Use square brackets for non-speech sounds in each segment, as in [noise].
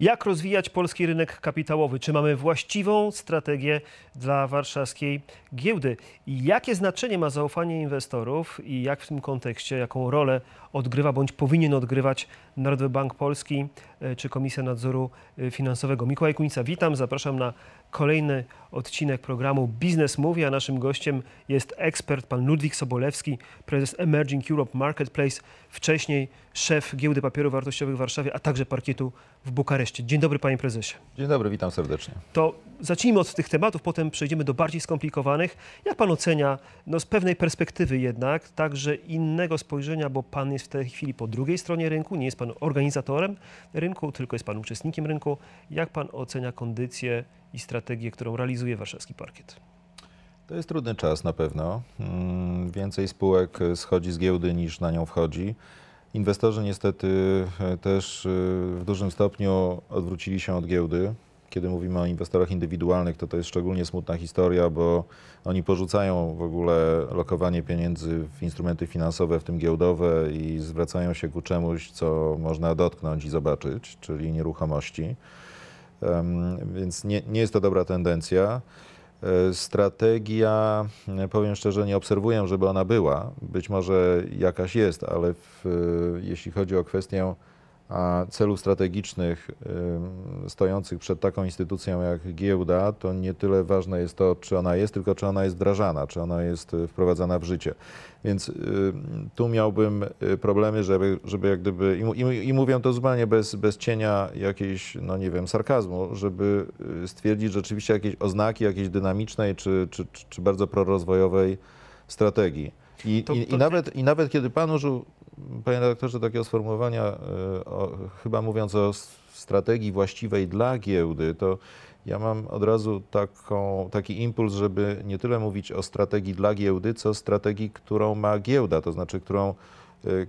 Jak rozwijać polski rynek kapitałowy? Czy mamy właściwą strategię dla warszawskiej giełdy? I jakie znaczenie ma zaufanie inwestorów i jak w tym kontekście, jaką rolę odgrywa bądź powinien odgrywać Narodowy Bank Polski e, czy Komisja Nadzoru e, Finansowego? Mikołaj Kunica, witam, zapraszam na kolejny odcinek programu Biznes Mówi, a naszym gościem jest ekspert pan Ludwik Sobolewski, prezes Emerging Europe Marketplace, wcześniej szef Giełdy Papierów Wartościowych w Warszawie, a także parkietu w Bukareszcie. Dzień dobry panie prezesie. Dzień dobry, witam serdecznie. To zacznijmy od tych tematów, potem przejdziemy do bardziej skomplikowanych. Jak pan ocenia, no z pewnej perspektywy jednak, także innego spojrzenia, bo pan jest w tej chwili po drugiej stronie rynku, nie jest pan organizatorem rynku, tylko jest pan uczestnikiem rynku. Jak pan ocenia kondycję i strategię, którą realizuje warszawski parkiet? To jest trudny czas na pewno. Mm, Więcej spółek schodzi z giełdy niż na nią wchodzi. Inwestorzy niestety e, też e, w dużym stopniu odwrócili się od giełdy. Kiedy mówimy o inwestorach indywidualnych, to to jest szczególnie smutna historia, bo oni porzucają w ogóle lokowanie pieniędzy w instrumenty finansowe, w tym giełdowe i zwracają się ku czemuś, co można dotknąć i zobaczyć, czyli nieruchomości. Więc nie, nie jest to dobra tendencja. E, Strategia, e, powiem szczerze, nie obserwuję, żeby ona była. Być może jakaś jest, ale w, e, jeśli chodzi o kwestię a, celów strategicznych stojących przed taką instytucją jak giełda, to nie tyle ważne jest to, czy ona jest, tylko czy ona jest wdrażana, czy ona jest e, wprowadzana w życie. Więc y, tu miałbym y, problemy, żeby, żeby jak gdyby, i, i, i mówię to zupełnie bez, bez cienia jakiejś, no nie wiem, sarkazmu, żeby y, stwierdzić rzeczywiście jakieś oznaki jakiejś dynamicznej czy, czy, czy, bardzo prorozwojowej strategii. I, To- i, to- i, nawet, I nawet kiedy pan użył, panie redaktorze, takiego sformułowania, y, o, chyba mówiąc o strategii właściwej dla giełdy, to ja mam od razu taką, taki impuls, żeby nie tyle mówić o strategii dla giełdy, co strategii, którą ma giełda, to znaczy, którą,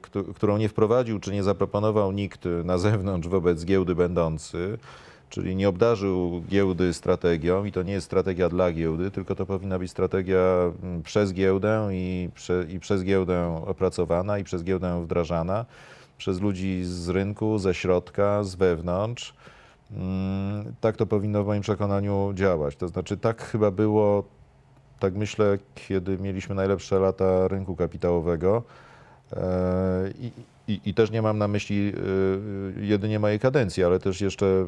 któ- którą nie wprowadził czy nie zaproponował nikt na zewnątrz wobec giełdy będący, czyli nie obdarzył giełdy strategią i to nie jest strategia dla giełdy, tylko to powinna być strategia mm, przez giełdę i, prze, i przez giełdę opracowana i przez giełdę wdrażana, przez ludzi z rynku, ze środka, z wewnątrz. Mm, Tak to powinno w moim przekonaniu działać. To znaczy, tak chyba było, tak myślę, kiedy mieliśmy najlepsze lata rynku kapitałowego. E, I, i, I też nie mam na myśli y, jedynie mojej kadencji, ale też jeszcze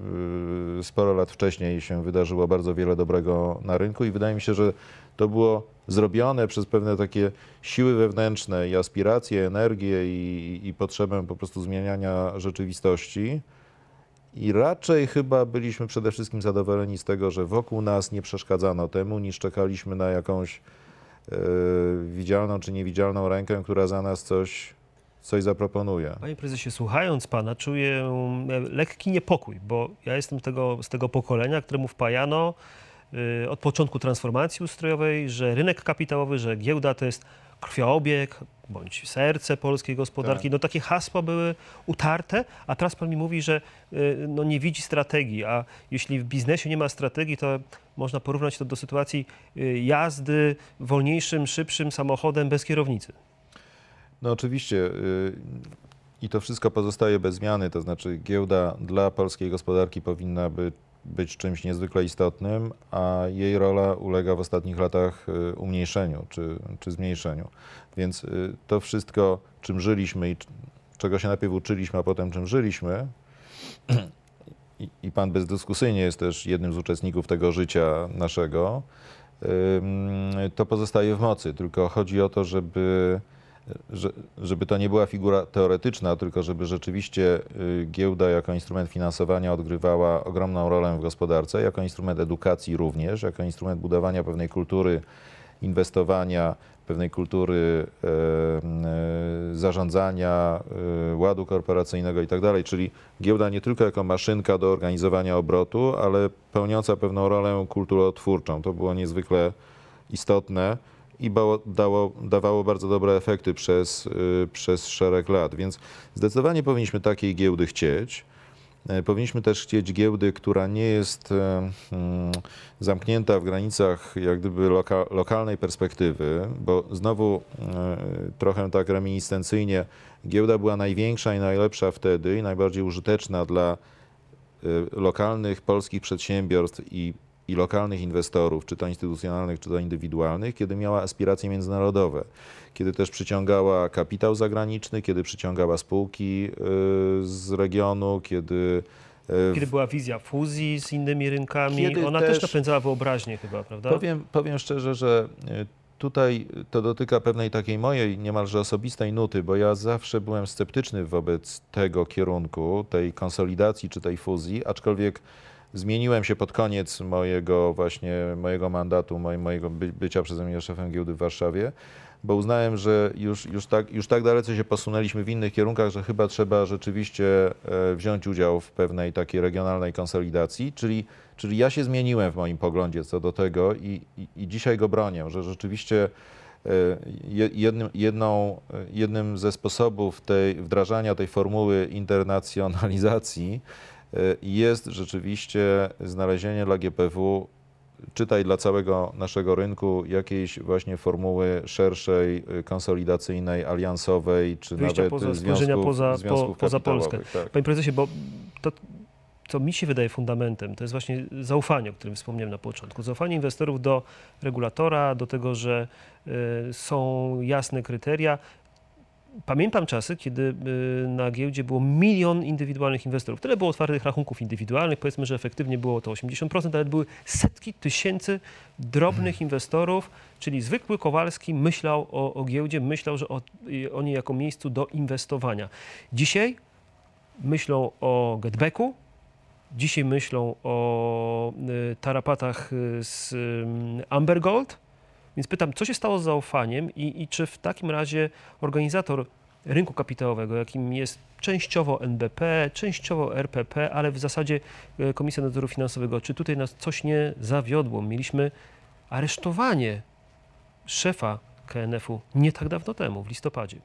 y, sporo lat wcześniej się wydarzyło bardzo wiele dobrego na rynku i wydaje mi się, że to było zrobione przez pewne takie siły wewnętrzne i aspiracje, energię i, i potrzebę po prostu zmieniania rzeczywistości. I raczej chyba byliśmy przede wszystkim zadowoleni z tego, że wokół nas nie przeszkadzano temu, niż czekaliśmy na jakąś e, widzialną czy niewidzialną rękę, która za nas coś, coś zaproponuje. Panie prezesie, słuchając pana, czuję e, lekki niepokój, bo ja jestem tego, z tego pokolenia, któremu wpajano y, od początku transformacji ustrojowej, że rynek kapitałowy, że giełda to jest krwiobieg bądź serce polskiej gospodarki. Tak. No takie hasła były utarte, a teraz pan mi mówi, że y, no, nie widzi strategii, a jeśli w biznesie nie ma strategii, to można porównać to do sytuacji y, jazdy wolniejszym, szybszym samochodem bez kierownicy. No oczywiście y, i to wszystko pozostaje bez zmiany, to znaczy giełda dla polskiej gospodarki powinna by, być czymś niezwykle istotnym, a jej rola ulega w ostatnich latach y, umniejszeniu czy, czy zmniejszeniu. Więc y, to wszystko, czym żyliśmy i czego się najpierw uczyliśmy, a potem czym żyliśmy, i, i pan bezdyskusyjnie jest też jednym z uczestników tego życia naszego, to pozostaje w mocy. Tylko chodzi o to, żeby, że, żeby to nie była figura teoretyczna, tylko żeby rzeczywiście y, giełda jako instrument finansowania odgrywała ogromną rolę w gospodarce, jako instrument edukacji również, jako instrument budowania pewnej kultury inwestowania, pewnej kultury e, e, zarządzania, e, ładu korporacyjnego i tak. Czyli giełda nie tylko jako maszynka do organizowania obrotu, ale pełniąca pewną rolę kulturotwórczą. To było niezwykle istotne i dało, dawało bardzo dobre efekty przez, y, przez szereg lat. Więc zdecydowanie powinniśmy takiej giełdy chcieć. E, Powinniśmy też chcieć giełdy, która nie jest e, mm, zamknięta w granicach jak gdyby loka, lokalnej perspektywy, bo znowu e, trochę tak reminiscencyjnie giełda była największa i najlepsza wtedy i najbardziej użyteczna dla lokalnych polskich przedsiębiorstw i, i lokalnych inwestorów, czy to instytucjonalnych, czy to indywidualnych, kiedy miała aspiracje międzynarodowe, kiedy też przyciągała kapitał zagraniczny, kiedy przyciągała spółki y, z regionu, kiedy y, Kiedy była wizja fuzji z innymi rynkami, Kiedy ona też, też- napędzała wyobraźnię chyba, prawda? Powiem, powiem szczerze, że y, tutaj to dotyka pewnej takiej mojej niemalże osobistej nuty, bo ja zawsze byłem sceptyczny wobec tego kierunku, tej konsolidacji czy tej fuzji, aczkolwiek zmieniłem się pod koniec mojego właśnie mojego mandatu, moj- mojego by, bycia przeze mnie szefem giełdy w Warszawie, bo uznałem, że już, już, tak, już tak dalece się posunęliśmy w innych kierunkach, że chyba trzeba rzeczywiście e, wziąć udział w pewnej takiej regionalnej konsolidacji, czyli, czyli ja się zmieniłem w moim poglądzie co do tego i, i, i dzisiaj go bronię, że rzeczywiście e, je- jednym, jedną, e, jednym ze sposobów tej, wdrażania tej formuły internacjonalizacji jest rzeczywiście znalezienie dla GPW czytaj dla całego naszego rynku jakiejś właśnie formuły szerszej, y, konsolidacyjnej, aliansowej, czy Wyjścia nawet poza- związków, poza- związków po- poza kapitałowych, Tak. Panie prezesie, bo to, co mi się wydaje fundamentem, to jest właśnie zaufanie, o którym wspomniałem na początku. Zaufanie inwestorów do regulatora, do tego, że y, są jasne kryteria. Pamiętam czasy, kiedy y, na giełdzie było milion indywidualnych inwestorów. Tyle było otwartych rachunków indywidualnych, powiedzmy, że efektywnie było to 80%, ale były setki tysięcy drobnych inwestorów, czyli zwykły Kowalski myślał o, o giełdzie, myślał, że o, o niej jako miejscu do inwestowania. Dzisiaj myślą o getbacku, dzisiaj myślą o y, tarapatach z y, Amber Gold. Więc pytam, co się stało z zaufaniem i, i czy w takim razie organizator rynku kapitałowego, jakim jest częściowo NBP, częściowo RPP, ale w zasadzie y, Komisja Nadzoru Finansowego, czy tutaj nas coś nie zawiodło? Mieliśmy aresztowanie szefa KNF-u nie tak dawno temu, w listopadzie.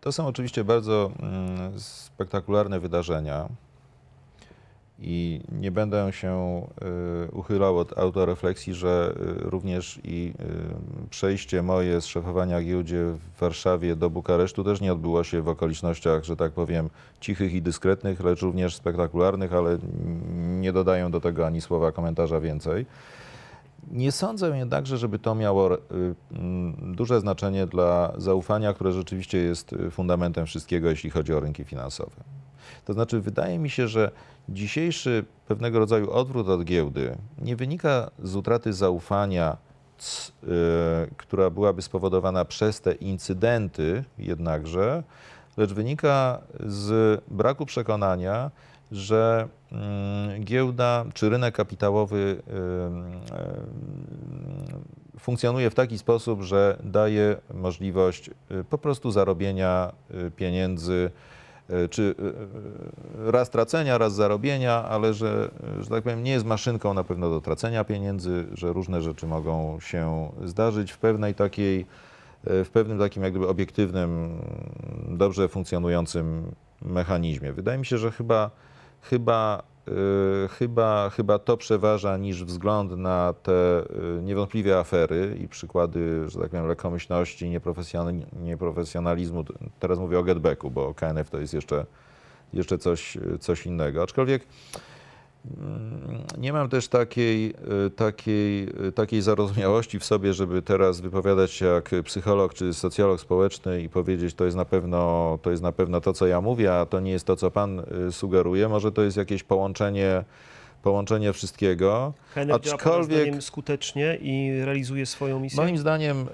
To są oczywiście bardzo mm, spektakularne wydarzenia i nie będę się y, uchylał od autorefleksji, że y, również i y, przejście moje z szefowania giełdzie w Warszawie do Bukaresztu też nie odbyło się w okolicznościach, że tak powiem, cichych i dyskretnych, lecz również spektakularnych, ale nie dodaję do tego ani słowa komentarza więcej. Nie sądzę jednakże, żeby to miało mm, duże znaczenie dla zaufania, które rzeczywiście jest fundamentem wszystkiego, jeśli chodzi o rynki finansowe. To znaczy, wydaje mi się, że dzisiejszy pewnego rodzaju odwrót od giełdy nie wynika z utraty zaufania, y, która byłaby spowodowana przez te incydenty jednakże, lecz wynika z braku przekonania, że mm, giełda czy rynek kapitałowy ym, ym, funkcjonuje w taki sposób, że daje możliwość y, po prostu zarobienia y, pieniędzy, y, czy y, y, raz tracenia, raz zarobienia, ale że, że tak powiem, nie jest maszynką na pewno do tracenia pieniędzy, że różne rzeczy mogą się zdarzyć w pewnej takiej, w pewnym takim jak gdyby obiektywnym, dobrze funkcjonującym mechanizmie. Wydaje mi się, że chyba, chyba, chyba, chyba to przeważa niż wzgląd na te y, niewątpliwie afery i przykłady, że tak powiem, lekkomyślności, nieprofesjonali- nieprofesjonalizmu. Teraz mówię o getbacku, bo KNF to jest jeszcze, jeszcze coś, coś innego. Aczkolwiek nie mam też takiej, y, takiej, y, takiej zarozumiałości w sobie, żeby teraz wypowiadać się jak psycholog czy socjolog społeczny i powiedzieć, to jest na pewno to, jest na pewno to co ja mówię, a to nie jest to, co pan y, sugeruje. Może to jest jakieś połączenie, połączenie wszystkiego. Działa pana Aczkolwiek- zdaniem skutecznie i realizuje swoją misję? Moim zdaniem,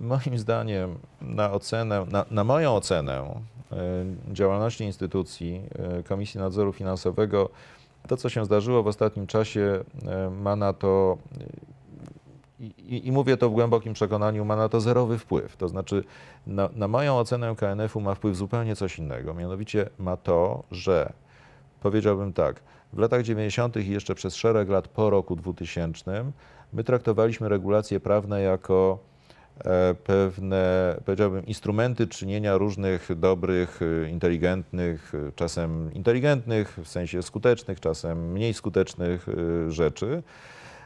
moim zdaniem na ocenę, na, na moją ocenę działalności instytucji Komisji Nadzoru Finansowego, to co się zdarzyło w ostatnim czasie y, ma na to i, i, mówię to w głębokim przekonaniu, ma na to zerowy wpływ. To znaczy, na, na moją ocenę KNF-u ma wpływ zupełnie coś innego. Mianowicie ma to, że powiedziałbym tak, w latach 90. i jeszcze przez szereg lat po roku 2000 my traktowaliśmy regulacje prawne jako e, pewne, powiedziałbym, instrumenty czynienia różnych dobrych, y, inteligentnych, y, czasem inteligentnych, w sensie skutecznych, czasem mniej skutecznych rzeczy.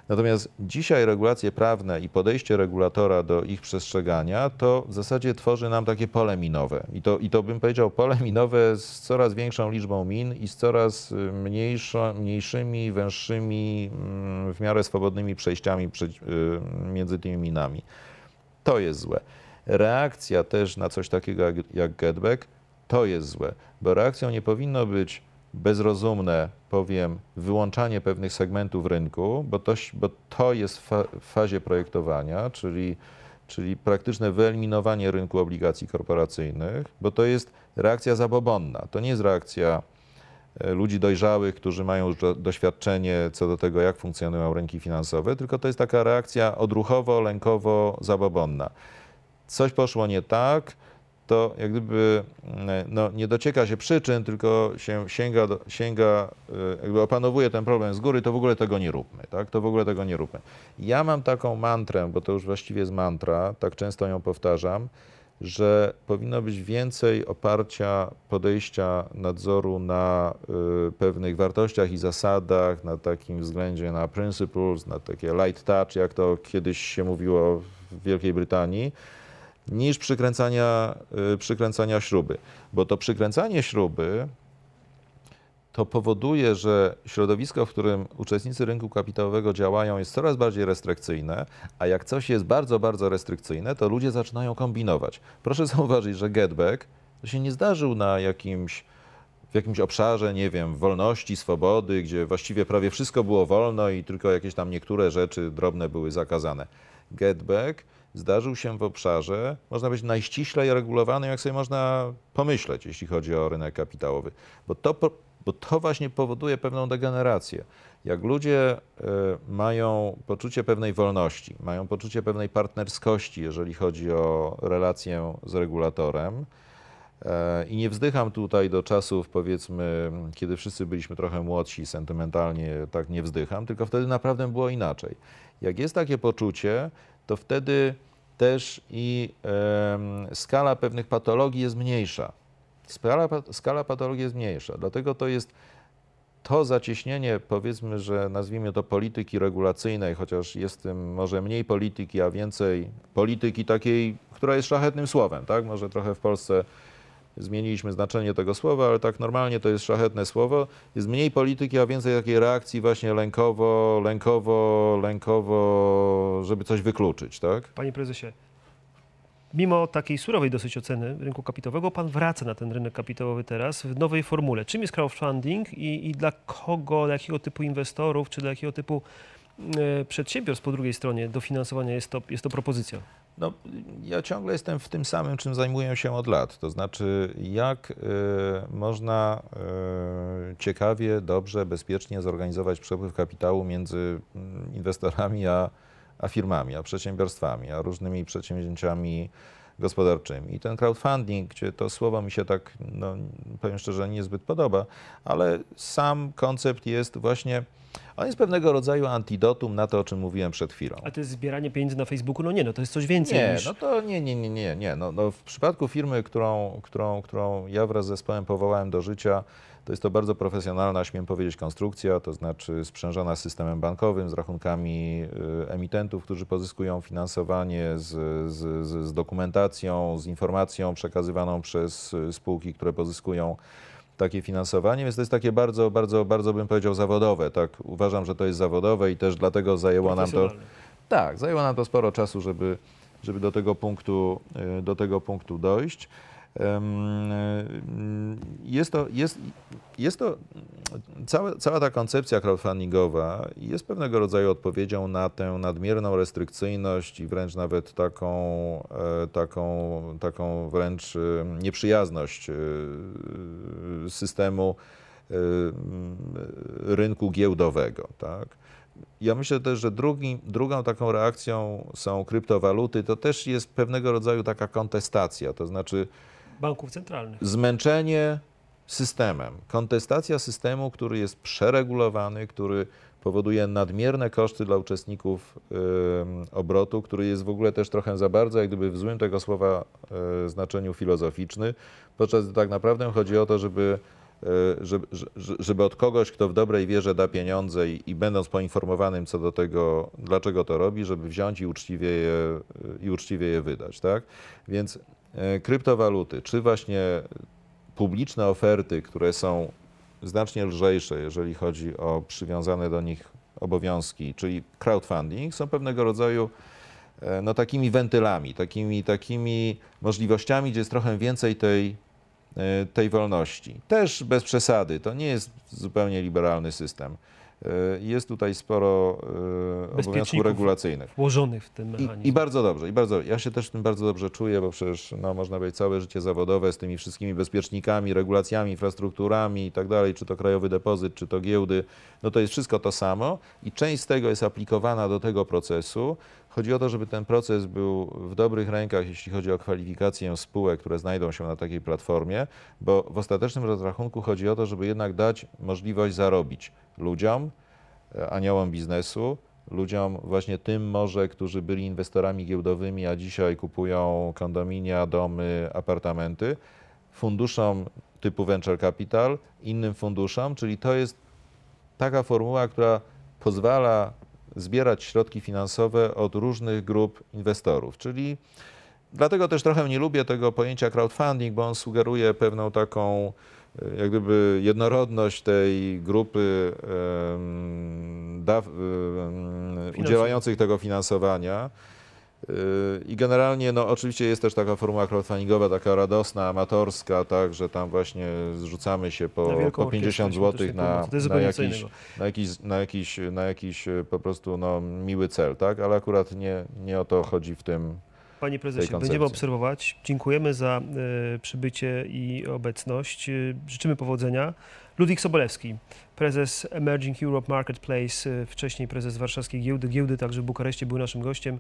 Natomiast dzisiaj regulacje prawne i podejście regulatora do ich przestrzegania to w zasadzie tworzy nam takie pole minowe. I to, i to bym powiedział pole minowe z coraz większą liczbą min i z coraz mniejszo, mniejszymi, węższymi, mm, w miarę swobodnymi przejściami między tymi minami. To jest złe. Reakcja też na coś takiego jak, jak getback to jest złe, bo reakcją nie powinno być bezrozumne, powiem, wyłączanie pewnych segmentów rynku, bo to, bo to jest fa w fazie projektowania, czyli, czyli praktyczne wyeliminowanie rynku obligacji korporacyjnych, bo to jest reakcja zabobonna. To nie jest reakcja ludzi dojrzałych, którzy mają już do, doświadczenie co do tego, jak funkcjonują rynki finansowe, tylko to jest taka reakcja odruchowo, lękowo, zabobonna. Coś poszło nie tak, to jak gdyby mm, no, nie docieka się przyczyn, tylko się sięga, sięga, y, jakby opanowuje ten problem z góry, to w ogóle tego nie róbmy, tak? To w ogóle tego nie róbmy. Ja mam taką mantrę, bo to już właściwie jest mantra, tak często ją powtarzam, że powinno być więcej oparcia podejścia nadzoru na y, pewnych wartościach i zasadach, na takim względzie na principles, na takie light touch, jak to kiedyś się mówiło w Wielkiej Brytanii, niż przykręcania, y, przykręcania śruby. Bo to przykręcanie śruby to powoduje, że środowisko, w którym uczestnicy rynku kapitałowego działają, jest coraz bardziej restrykcyjne, a jak coś jest bardzo, bardzo restrykcyjne, to ludzie zaczynają kombinować. Proszę [laughs] zauważyć, że getback to się nie zdarzył na jakimś w jakimś obszarze, nie wiem, wolności, swobody, gdzie właściwie prawie wszystko było wolno i tylko jakieś tam niektóre rzeczy drobne były zakazane. Getback zdarzył się w obszarze, można być najściślej regulowany, jak sobie można pomyśleć, jeśli chodzi o rynek kapitałowy. Bo to, bo to właśnie powoduje pewną degenerację. Jak ludzie y, mają poczucie pewnej wolności, mają poczucie pewnej partnerskości, jeżeli chodzi o relację z regulatorem, e, i nie wzdycham tutaj do czasów, powiedzmy, kiedy wszyscy byliśmy trochę młodsi, sentymentalnie tak nie wzdycham, tylko wtedy naprawdę było inaczej. Jak jest takie poczucie, to wtedy też i e, skala pewnych patologii jest mniejsza. Skala, skala patologii jest mniejsza, dlatego to jest to zacieśnienie, powiedzmy, że nazwijmy to polityki regulacyjnej, chociaż jest tym może mniej polityki, a więcej polityki takiej, która jest szlachetnym słowem, tak? Może trochę w Polsce zmieniliśmy znaczenie tego słowa, ale tak normalnie to jest szlachetne słowo. Jest mniej polityki, a więcej takiej reakcji właśnie lękowo, lękowo, lękowo, żeby coś wykluczyć, tak? Panie prezesie, mimo takiej surowej dosyć oceny rynku kapitałowego, pan wraca na ten rynek kapitałowy teraz w nowej formule. Czym jest crowdfunding i, i dla kogo, dla jakiego typu inwestorów, czy dla jakiego typu e, przedsiębiorstw po drugiej stronie dofinansowania jest to, jest to propozycja? No, ja ciągle jestem w tym samym, czym zajmuję się od lat. To znaczy, jak y, można y, ciekawie, dobrze, bezpiecznie zorganizować przepływ kapitału między mm, inwestorami a, a firmami, a przedsiębiorstwami, a różnymi przedsięwzięciami gospodarczymi. I ten crowdfunding, gdzie to słowo mi się tak, no, powiem szczerze, niezbyt podoba, ale sam koncept jest właśnie on jest pewnego rodzaju antidotum na to, o czym mówiłem przed chwilą. A to jest zbieranie pieniędzy na Facebooku? No nie, no to jest coś więcej nie, niż... no to nie, nie, nie, nie, nie. No, no w przypadku firmy, którą, którą, którą ja wraz z zespołem powołałem do życia, to jest to bardzo profesjonalna, śmiem powiedzieć, konstrukcja, to znaczy sprzężona systemem bankowym, z rachunkami y, emitentów, którzy pozyskują finansowanie, z, z, z dokumentacją, z informacją przekazywaną przez y, spółki, które pozyskują takie finansowanie, więc to jest takie bardzo, bardzo, bardzo bym powiedział zawodowe. Tak, uważam, że to jest zawodowe i też dlatego zajęło nam to. Tak, zajęło nam to sporo czasu, żeby, żeby do tego punktu, y, do tego punktu dojść. Jest to, jest, jest to cała, cała ta koncepcja crowdfundingowa jest pewnego rodzaju odpowiedzią na tę nadmierną restrykcyjność i wręcz nawet taką, e, taką, taką wręcz e, nieprzyjazność e, systemu rynku giełdowego. Tak? Ja myślę też, że drugi, drugą taką reakcją są kryptowaluty. To też jest pewnego rodzaju taka kontestacja, to znaczy banków centralnych. Zmęczenie systemem. Kontestacja systemu, który jest przeregulowany, który powoduje nadmierne koszty dla uczestników y, obrotu, który jest w ogóle też trochę za bardzo, jak gdyby w złym tego słowa y, znaczeniu filozoficzny, podczas gdy tak naprawdę chodzi o to, żeby e, żeby, że- żeby od kogoś, kto w dobrej wierze da pieniądze i, i będąc poinformowanym co do tego, dlaczego to robi, żeby wziąć i uczciwie je, i uczciwie je wydać. Tak? Więc kryptowaluty, czy właśnie publiczne oferty, które są znacznie lżejsze, jeżeli chodzi o przywiązane do nich obowiązki, czyli crowdfunding, są pewnego rodzaju e, no, takimi wentylami, takimi, takimi możliwościami, gdzie jest trochę więcej tej, e, tej wolności. Też bez przesady, to nie jest zupełnie liberalny system. E, Jest tutaj sporo e, obowiązków regulacyjnych. Włożonych w ten I, mechanizm. I bardzo dobrze, i bardzo. Ja się też w tym bardzo dobrze czuję, bo przecież no, można powiedzieć całe życie zawodowe z tymi wszystkimi bezpiecznikami, regulacjami, infrastrukturami i tak dalej, czy to krajowy depozyt, czy to giełdy, no to jest wszystko to samo i część z tego jest aplikowana do tego procesu. Chodzi o to, żeby ten proces był w dobrych rękach, jeśli chodzi o kwalifikację spółek, które znajdą się na takiej platformie, bo w ostatecznym rozrachunku chodzi o to, żeby jednak dać możliwość zarobić ludziom, e, aniołom biznesu, ludziom właśnie tym może, którzy byli inwestorami giełdowymi, a dzisiaj kupują kondominia, domy, apartamenty, funduszom typu venture capital, innym funduszom, czyli to jest taka formuła, która pozwala zbierać środki finansowe od różnych grup inwestorów, czyli dlatego też trochę nie lubię tego pojęcia crowdfunding, bo on sugeruje pewną taką e, jak gdyby jednorodność tej grupy em, daw, em, udzielających tego finansowania. Yy, I generalnie, no oczywiście jest też taka formuła crowdfundingowa, taka radosna, amatorska, tak, że tam właśnie zrzucamy się po, po 50 orkiestrę zł na, na, jakiś, na, jakiś, na, jakiś, na jakiś e, po prostu no, miły cel, tak, ale akurat nie, nie o to chodzi w tym. Panie prezesie, będziemy obserwować. Dziękujemy za e, przybycie i obecność. E, życzymy powodzenia. Ludwik Sobolewski, prezes Emerging Europe Marketplace, e, wcześniej prezes warszawskiej giełdy. Giełdy także w Bukareszcie był naszym gościem.